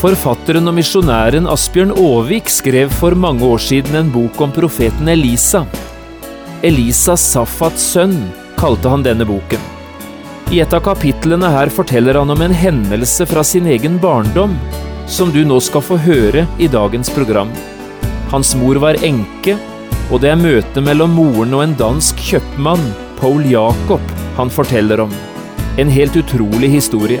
Forfatteren og misjonæren Asbjørn Aavik skrev for mange år siden en bok om profeten Elisa. Elisa Safats sønn kalte han denne boken. I et av kapitlene her forteller han om en hendelse fra sin egen barndom, som du nå skal få høre i dagens program. Hans mor var enke, og det er møtet mellom moren og en dansk kjøpmann, Paul Jacob, han forteller om. En helt utrolig historie.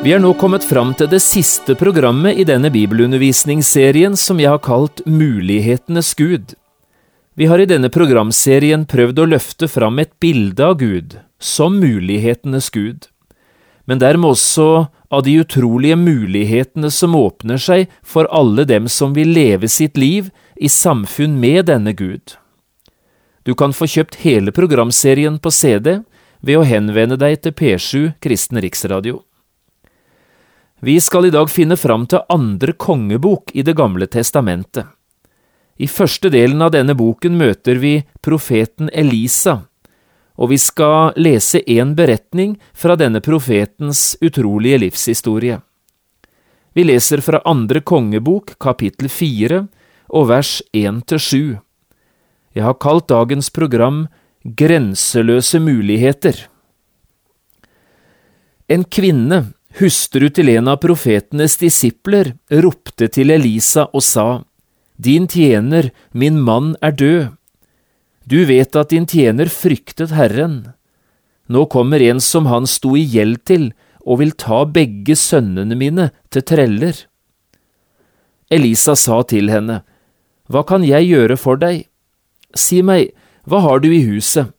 Vi er nå kommet fram til det siste programmet i denne bibelundervisningsserien som jeg har kalt Mulighetenes Gud. Vi har i denne programserien prøvd å løfte fram et bilde av Gud, som mulighetenes Gud, men dermed også av de utrolige mulighetene som åpner seg for alle dem som vil leve sitt liv i samfunn med denne Gud. Du kan få kjøpt hele programserien på CD ved å henvende deg til P7 Kristen Riksradio. Vi skal i dag finne fram til andre kongebok i Det gamle testamentet. I første delen av denne boken møter vi profeten Elisa, og vi skal lese en beretning fra denne profetens utrolige livshistorie. Vi leser fra andre kongebok, kapittel fire, og vers én til sju. Jeg har kalt dagens program Grenseløse muligheter. En kvinne hustru til en av profetenes disipler, ropte til Elisa og sa, Din tjener, min mann, er død. Du vet at din tjener fryktet Herren. Nå kommer en som han sto i gjeld til, og vil ta begge sønnene mine til treller. Elisa sa til henne, Hva kan jeg gjøre for deg? Si meg, hva har du i huset?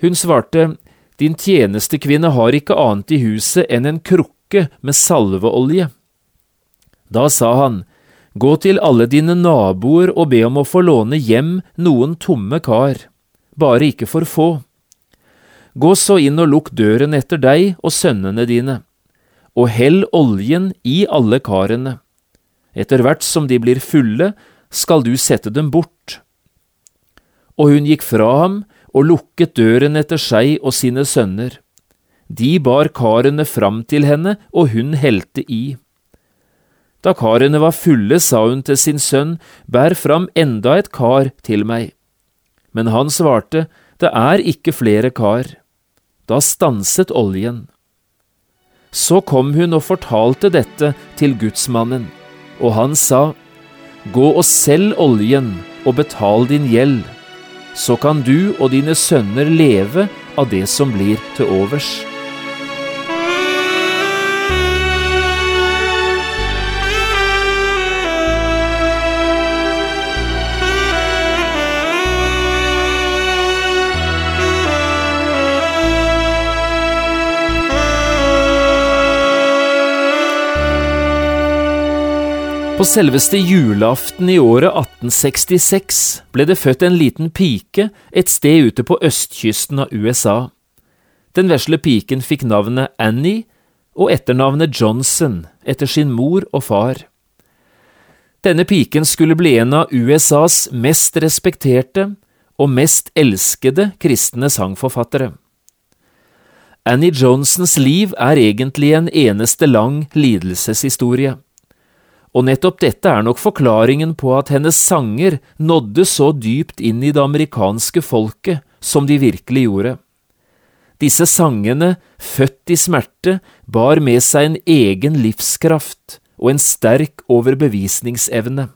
Hun svarte, din tjenestekvinne har ikke annet i huset enn en krukke med salveolje. Da sa han, Gå til alle dine naboer og be om å få låne hjem noen tomme kar, bare ikke for få. Gå så inn og lukk døren etter deg og sønnene dine, og hell oljen i alle karene. Etter hvert som de blir fulle, skal du sette dem bort. Og hun gikk fra ham og lukket døren etter seg og sine sønner. De bar karene fram til henne, og hun helte i. Da karene var fulle, sa hun til sin sønn, bær fram enda et kar til meg. Men han svarte, det er ikke flere kar. Da stanset oljen. Så kom hun og fortalte dette til gudsmannen, og han sa, Gå og selg oljen og betal din gjeld så kan du og dine sønner leve av det som blir til overs. På selveste julaften i året 1866 ble det født en liten pike et sted ute på østkysten av USA. Den vesle piken fikk navnet Annie og etternavnet Johnson etter sin mor og far. Denne piken skulle bli en av USAs mest respekterte og mest elskede kristne sangforfattere. Annie Johnsons liv er egentlig en eneste lang lidelseshistorie og nettopp dette er nok forklaringen på at hennes sanger nådde så dypt inn i det amerikanske folket som de virkelig gjorde. Disse sangene, født i smerte, bar med seg en egen livskraft og en sterk overbevisningsevne.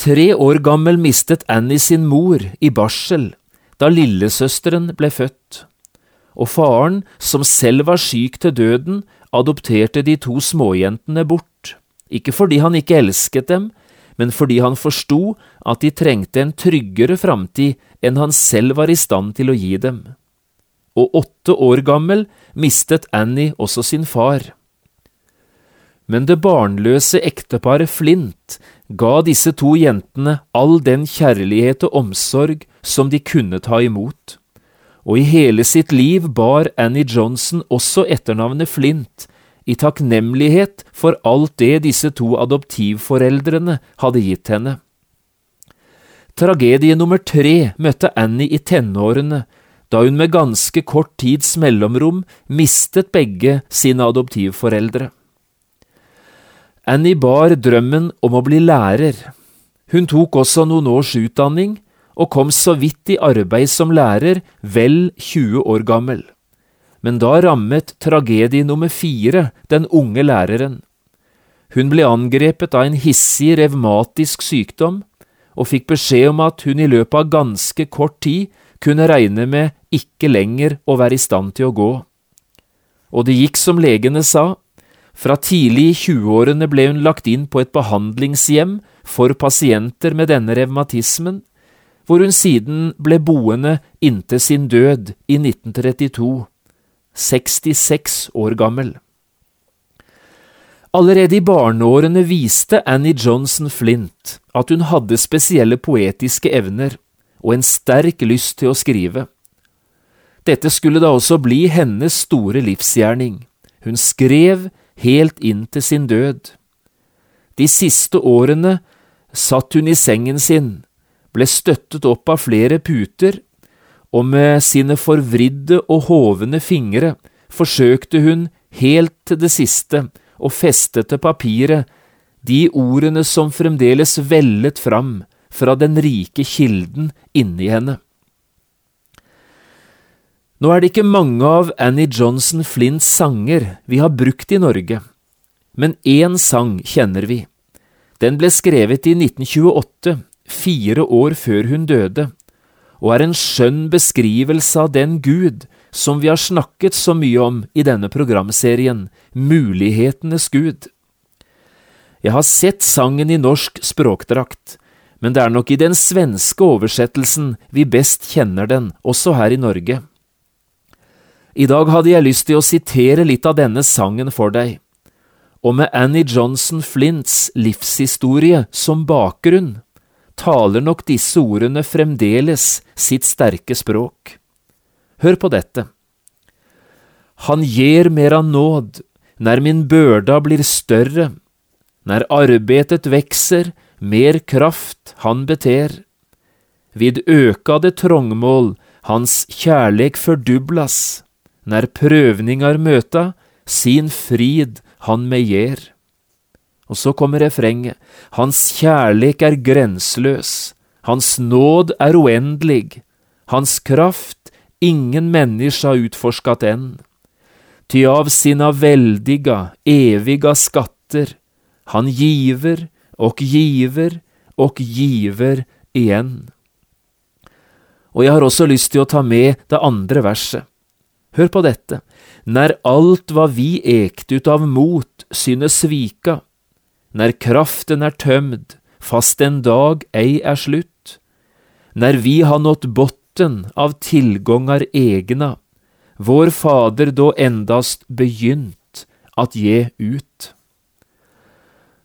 Tre år gammel mistet Annie sin mor i barsel da lillesøsteren ble født, og faren, som selv var syk til døden, adopterte de to småjentene bort, ikke fordi han ikke elsket dem, men fordi han forsto at de trengte en tryggere framtid enn han selv var i stand til å gi dem. Og åtte år gammel mistet Annie også sin far. Men det barnløse ekteparet Flint ga disse to jentene all den kjærlighet og omsorg som de kunne ta imot, og i hele sitt liv bar Annie Johnson også etternavnet Flint, i takknemlighet for alt det disse to adoptivforeldrene hadde gitt henne. Tragedie nummer tre møtte Annie i tenårene, da hun med ganske kort tids mellomrom mistet begge sine adoptivforeldre. Annie bar drømmen om å bli lærer. Hun tok også noen års utdanning, og kom så vidt i arbeid som lærer, vel 20 år gammel men da rammet tragedie nummer fire den unge læreren. Hun ble angrepet av en hissig revmatisk sykdom, og fikk beskjed om at hun i løpet av ganske kort tid kunne regne med ikke lenger å være i stand til å gå. Og det gikk som legene sa, fra tidlig i 20-årene ble hun lagt inn på et behandlingshjem for pasienter med denne revmatismen, hvor hun siden ble boende inntil sin død i 1932. 66 år gammel. Allerede i barneårene viste Annie Johnson Flint at hun hadde spesielle poetiske evner og en sterk lyst til å skrive. Dette skulle da også bli hennes store livsgjerning. Hun skrev helt inn til sin død. De siste årene satt hun i sengen sin, ble støttet opp av flere puter og med sine forvridde og hovne fingre forsøkte hun helt til det siste å feste til papiret de ordene som fremdeles vellet fram fra den rike kilden inni henne. Nå er det ikke mange av Annie Johnson Flints sanger vi har brukt i Norge, men én sang kjenner vi. Den ble skrevet i 1928, fire år før hun døde, og er en skjønn beskrivelse av den Gud som vi har snakket så mye om i denne programserien, Mulighetenes Gud. Jeg har sett sangen i norsk språkdrakt, men det er nok i den svenske oversettelsen vi best kjenner den, også her i Norge. I dag hadde jeg lyst til å sitere litt av denne sangen for deg, og med Annie Johnson Flints livshistorie som bakgrunn taler nok disse ordene fremdeles sitt sterke språk. Hør på dette. Han gjer mer av nåd, når min børda blir større, når arbeidet vekser, mer kraft han beter. Vid økade trongmål hans kjærleik fordublas, når prøvningar møta, sin frid han meg gjer. Og så kommer refrenget. Hans kjærleik er grenseløs, hans nåd er uendelig, hans kraft ingen menneske har utforskat enn. Ty av sina veldiga, eviga skatter, han giver og giver og giver igjen. Og jeg har også lyst til å ta med det andre verset. Hør på dette. nær alt hva vi ekt ut av mot synes svika, når kraften er tømd, fast en dag ei er slutt, når vi har nådd botten av tilgångar egna, vår Fader då endast begynt at ge ut.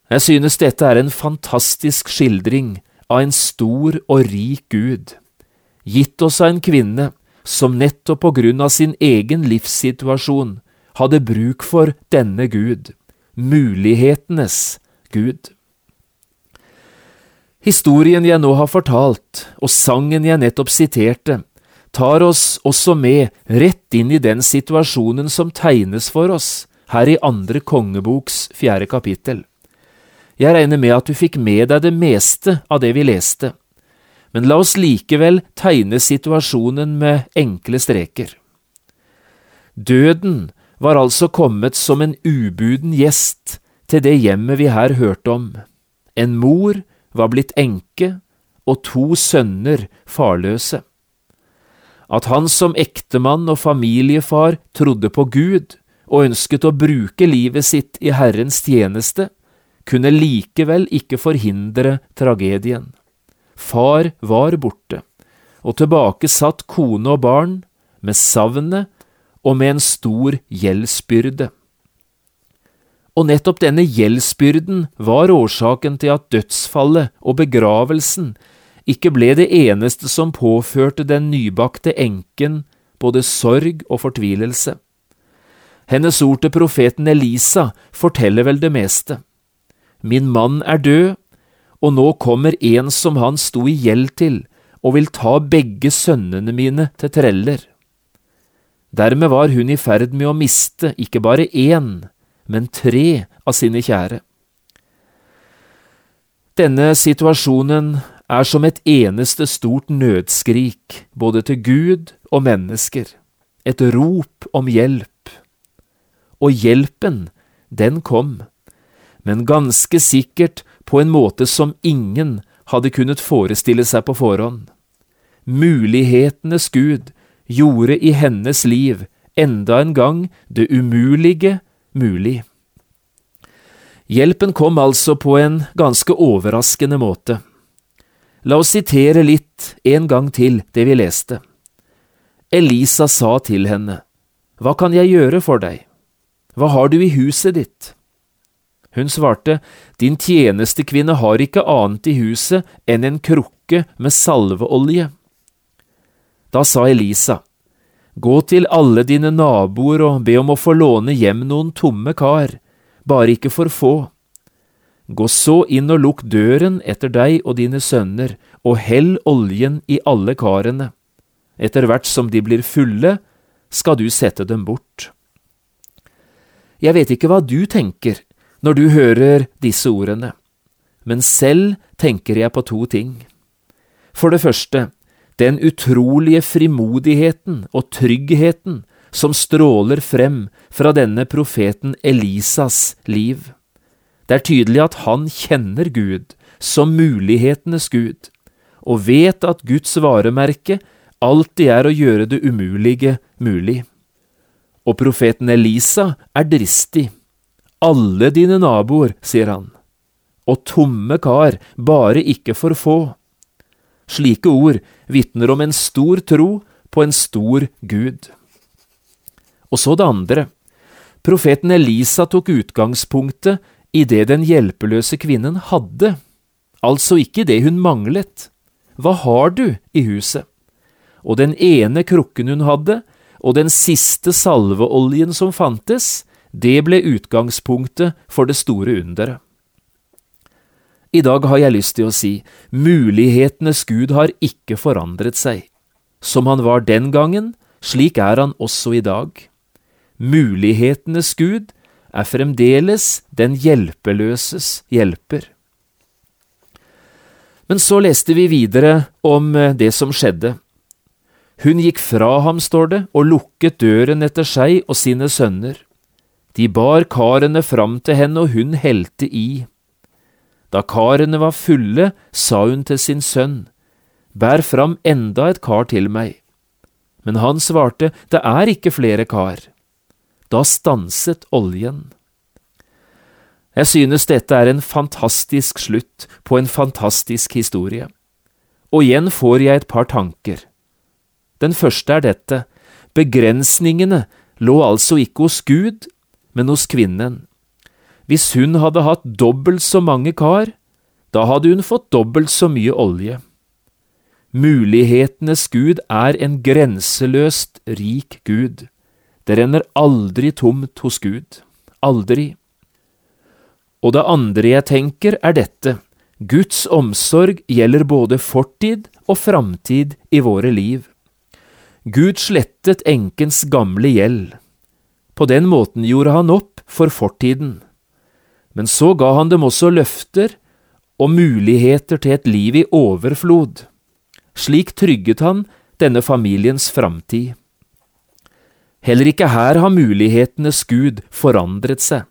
Jeg synes dette er en fantastisk skildring av en stor og rik Gud, gitt oss av en kvinne som nettopp på grunn av sin egen livssituasjon hadde bruk for denne Gud, mulighetenes Gud. Historien jeg nå har fortalt, og sangen jeg nettopp siterte, tar oss også med rett inn i den situasjonen som tegnes for oss her i andre kongeboks fjerde kapittel. Jeg regner med at du fikk med deg det meste av det vi leste, men la oss likevel tegne situasjonen med enkle streker. Døden var altså kommet som en ubuden gjest til det hjemmet vi her hørte om. En mor var blitt enke og to sønner farløse. at han som ektemann og familiefar trodde på Gud og ønsket å bruke livet sitt i Herrens tjeneste, kunne likevel ikke forhindre tragedien. Far var borte, og tilbake satt kone og barn, med savnet og med en stor gjeldsbyrde. Og nettopp denne gjeldsbyrden var årsaken til at dødsfallet og begravelsen ikke ble det eneste som påførte den nybakte enken både sorg og fortvilelse. Hennes ord til profeten Elisa forteller vel det meste. Min mann er død, og nå kommer en som han sto i gjeld til, og vil ta begge sønnene mine til treller. Dermed var hun i ferd med å miste ikke bare én, men tre av sine kjære. Denne situasjonen er som et eneste stort nødskrik, både til Gud og mennesker, et rop om hjelp. Og hjelpen, den kom, men ganske sikkert på en måte som ingen hadde kunnet forestille seg på forhånd. Mulighetenes Gud gjorde i hennes liv enda en gang det umulige mulig. Hjelpen kom altså på en ganske overraskende måte. La oss sitere litt en gang til det vi leste. Elisa sa til henne, Hva kan jeg gjøre for deg? Hva har du i huset ditt? Hun svarte, Din tjenestekvinne har ikke annet i huset enn en krukke med salveolje. Da sa Elisa, Gå til alle dine naboer og be om å få låne hjem noen tomme kar, bare ikke for få. Gå så inn og lukk døren etter deg og dine sønner, og hell oljen i alle karene. Etter hvert som de blir fulle, skal du sette dem bort. Jeg vet ikke hva du tenker når du hører disse ordene, men selv tenker jeg på to ting. For det første, den utrolige frimodigheten og tryggheten som stråler frem fra denne profeten Elisas liv. Det er tydelig at han kjenner Gud som mulighetenes Gud, og vet at Guds varemerke alltid er å gjøre det umulige mulig. Og profeten Elisa er dristig. Alle dine naboer, sier han, og tomme kar, bare ikke for få. Slike ord vitner om en stor tro på en stor Gud. Og så det andre. Profeten Elisa tok utgangspunktet i det den hjelpeløse kvinnen hadde, altså ikke det hun manglet. Hva har du i huset? Og den ene krukken hun hadde, og den siste salveoljen som fantes, det ble utgangspunktet for det store underet. I dag har jeg lyst til å si, mulighetenes Gud har ikke forandret seg. Som han var den gangen, slik er han også i dag. Mulighetenes Gud er fremdeles den hjelpeløses hjelper. Men så leste vi videre om eh, det som skjedde. Hun gikk fra ham, står det, og lukket døren etter seg og sine sønner. De bar karene fram til henne, og hun helte i. Da karene var fulle, sa hun til sin sønn, Bær fram enda et kar til meg. Men han svarte, Det er ikke flere kar. Da stanset oljen. Jeg synes dette er en fantastisk slutt på en fantastisk historie. Og igjen får jeg et par tanker. Den første er dette, begrensningene lå altså ikke hos Gud, men hos kvinnen. Hvis hun hadde hatt dobbelt så mange kar, da hadde hun fått dobbelt så mye olje. Mulighetenes Gud er en grenseløst rik Gud. Det renner aldri tomt hos Gud. Aldri. Og det andre jeg tenker, er dette. Guds omsorg gjelder både fortid og framtid i våre liv. Gud slettet enkens gamle gjeld. På den måten gjorde han opp for fortiden. Men så ga han dem også løfter og muligheter til et liv i overflod. Slik trygget han denne familiens framtid. Heller ikke her har mulighetenes Gud forandret seg.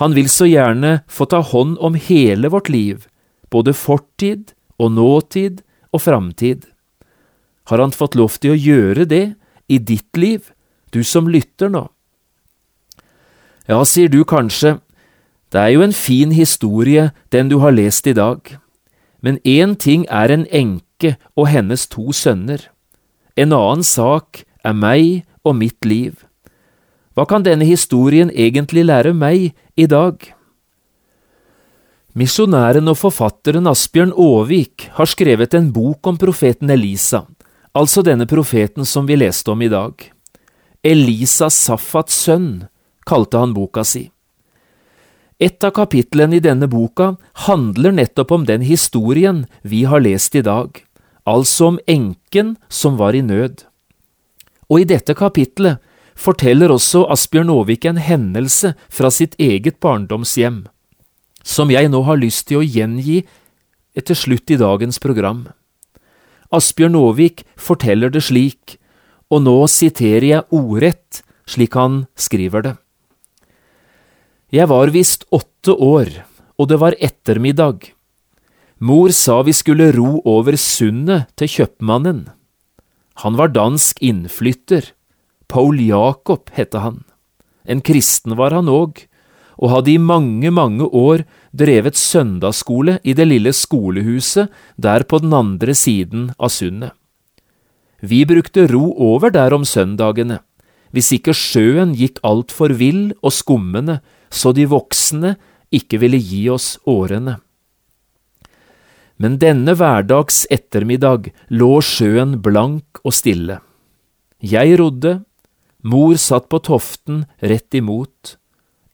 Han vil så gjerne få ta hånd om hele vårt liv, både fortid og nåtid og framtid. Har han fått lov til å gjøre det i ditt liv, du som lytter nå? Ja, sier du kanskje, det er jo en fin historie, den du har lest i dag, men én ting er en enke og hennes to sønner, en annen sak er meg og mitt liv. Hva kan denne historien egentlig lære meg i dag? Misjonæren og forfatteren Asbjørn Aavik har skrevet en bok om profeten Elisa, altså denne profeten som vi leste om i dag. Elisa Safats sønn, kalte han boka si. Et av kapitlene i denne boka handler nettopp om den historien vi har lest i dag, altså om enken som var i nød. Og i dette kapitlet forteller også Asbjørn Aavik en hendelse fra sitt eget barndomshjem, som jeg nå har lyst til å gjengi etter slutt i dagens program. Asbjørn Aavik forteller det slik, og nå siterer jeg ordrett slik han skriver det. Jeg var visst åtte år, og det var ettermiddag. Mor sa vi skulle ro over sundet til kjøpmannen. Han var dansk innflytter. Paul Jacob hette han. En kristen var han òg, og hadde i mange, mange år drevet søndagsskole i det lille skolehuset der på den andre siden av sundet. Vi brukte ro over der om søndagene, hvis ikke sjøen gikk altfor vill og skummende så de voksne ikke ville gi oss årene. Men denne hverdags ettermiddag lå sjøen blank og stille. Jeg rodde, mor satt på toften rett imot,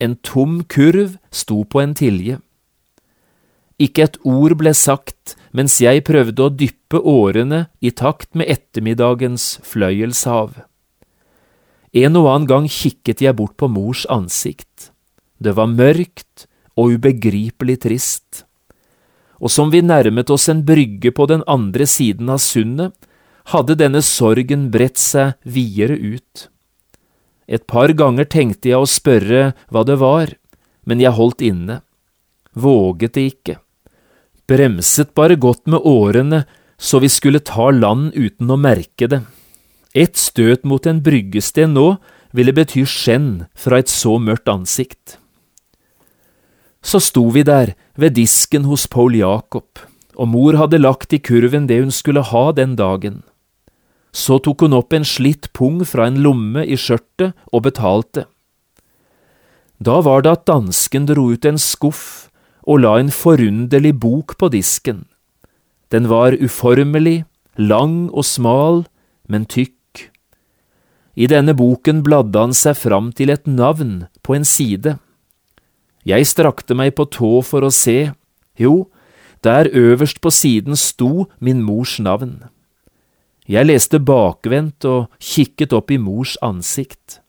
en tom kurv sto på en tilje. Ikke et ord ble sagt mens jeg prøvde å dyppe årene i takt med ettermiddagens fløyelshav. En og annen gang kikket jeg bort på mors ansikt. Det var mørkt og ubegripelig trist. Og som vi nærmet oss en brygge på den andre siden av sundet, hadde denne sorgen bredt seg videre ut. Et par ganger tenkte jeg å spørre hva det var, men jeg holdt inne. Våget det ikke. Bremset bare godt med årene så vi skulle ta land uten å merke det. Et støt mot en bryggesten nå ville bety skjenn fra et så mørkt ansikt. Så sto vi der, ved disken hos Paul Jacob, og mor hadde lagt i kurven det hun skulle ha den dagen. Så tok hun opp en slitt pung fra en lomme i skjørtet og betalte. Da var det at dansken dro ut en skuff og la en forunderlig bok på disken. Den var uformelig, lang og smal, men tykk. I denne boken bladde han seg fram til et navn på en side. Jeg strakte meg på tå for å se, jo, der øverst på siden sto min mors navn. Jeg leste bakvendt og kikket opp i mors ansikt.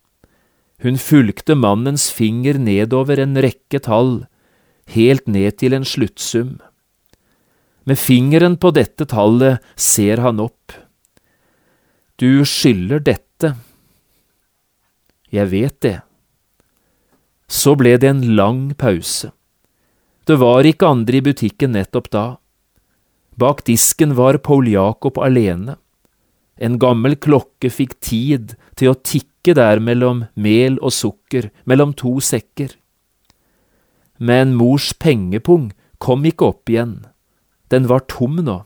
Hun fulgte mannens finger nedover en rekke tall, helt ned til en sluttsum. Med fingeren på dette tallet ser han opp. Du skylder dette. Jeg vet det. Så ble det en lang pause. Det var ikke andre i butikken nettopp da. Bak disken var Paul Jakob alene. En gammel klokke fikk tid til å tikke der mellom mel og sukker, mellom to sekker. Men mors pengepung kom ikke opp igjen, den var tom nå.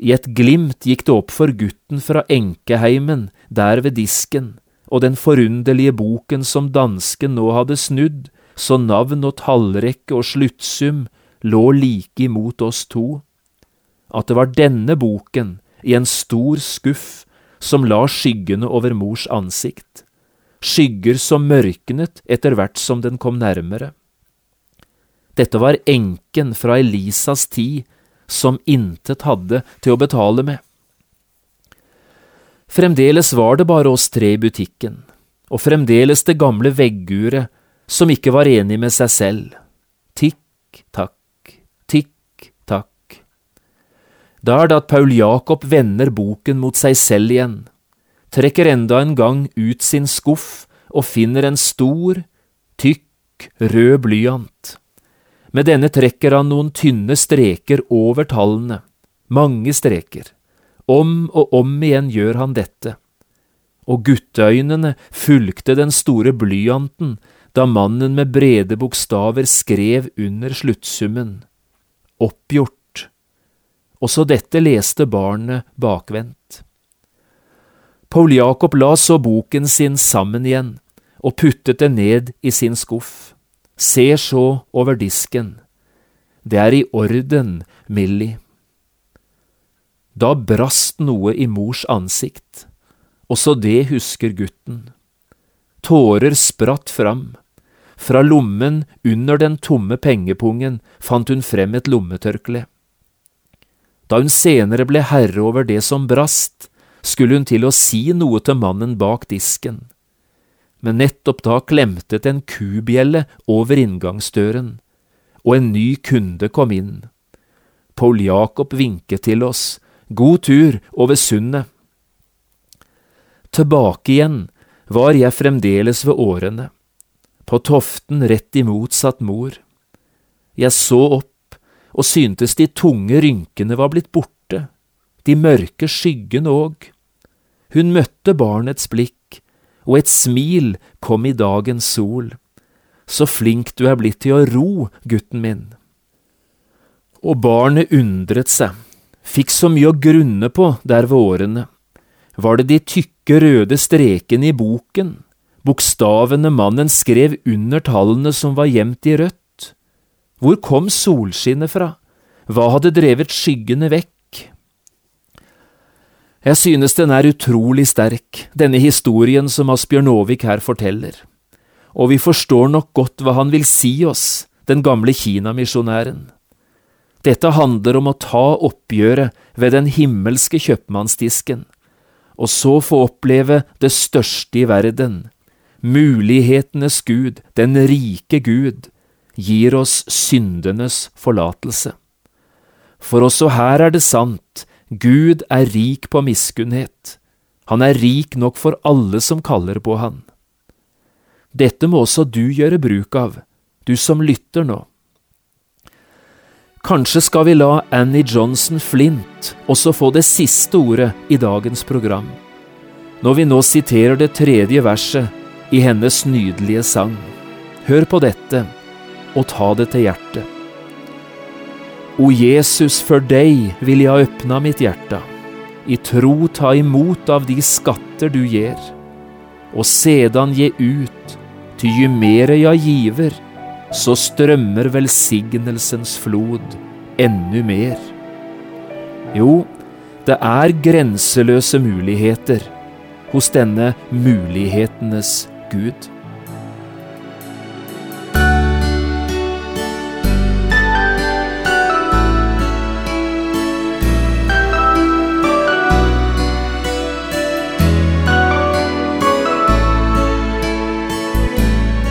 I et glimt gikk det opp for gutten fra enkeheimen der ved disken og den forunderlige boken som dansken nå hadde snudd, så navn og tallrekke og sluttsum lå like imot oss to. At det var denne boken, i en stor skuff, som la skyggene over mors ansikt, skygger som mørknet etter hvert som den kom nærmere. Dette var enken fra Elisas tid, som intet hadde til å betale med. Fremdeles var det bare oss tre i butikken, og fremdeles det gamle vegguret som ikke var enig med seg selv. Tikk-takk, tikk-takk. Da er det at Paul Jacob vender boken mot seg selv igjen, trekker enda en gang ut sin skuff og finner en stor, tykk, rød blyant. Med denne trekker han noen tynne streker over tallene, mange streker Om og om igjen gjør han dette. Og gutteøynene fulgte den store blyanten da mannen med brede bokstaver skrev under sluttsummen. Oppgjort. Også dette leste barnet bakvendt. Paul Jakob la så boken sin sammen igjen og puttet den ned i sin skuff. Ser så over disken. Det er i orden, Millie. Da brast noe i mors ansikt. Også det husker gutten. Tårer spratt fram. Fra lommen under den tomme pengepungen fant hun frem et lommetørkle. Da hun senere ble herre over det som brast, skulle hun til å si noe til mannen bak disken. Men nettopp da klemtet en kubjelle over inngangsdøren, og en ny kunde kom inn. Paul Jakob vinket til oss, God tur over sundet. Tilbake igjen var jeg fremdeles ved årene, på toften rett imot satt mor. Jeg så opp og syntes de tunge rynkene var blitt borte, de mørke skyggene òg. Hun møtte barnets blikk, og et smil kom i dagens sol. Så flink du er blitt til å ro, gutten min. Og barnet undret seg fikk så mye å grunne på der ved årene. Var det de tykke røde strekene i boken, bokstavene mannen skrev under tallene som var gjemt i rødt? Hvor kom solskinnet fra? Hva hadde drevet skyggene vekk? Jeg synes den er utrolig sterk, denne historien som Asbjørn Aavik her forteller, og vi forstår nok godt hva han vil si oss, den gamle kinamisjonæren. Dette handler om å ta oppgjøret ved den himmelske kjøpmannsdisken, og så få oppleve det største i verden. Mulighetenes Gud, den rike Gud, gir oss syndenes forlatelse. For også her er det sant, Gud er rik på miskunnhet. Han er rik nok for alle som kaller på han. Dette må også du gjøre bruk av, du som lytter nå. Kanskje skal vi la Annie Johnson Flint også få det siste ordet i dagens program, når vi nå siterer det tredje verset i hennes nydelige sang. Hør på dette, og ta det til hjertet. O Jesus, for deg vil jeg åpna mitt hjerte, i tro ta imot av de skatter du gir, og sedan gi ut, ty ju mere jeg giver, så strømmer velsignelsens flod enda mer. Jo, det er grenseløse muligheter hos denne mulighetenes Gud.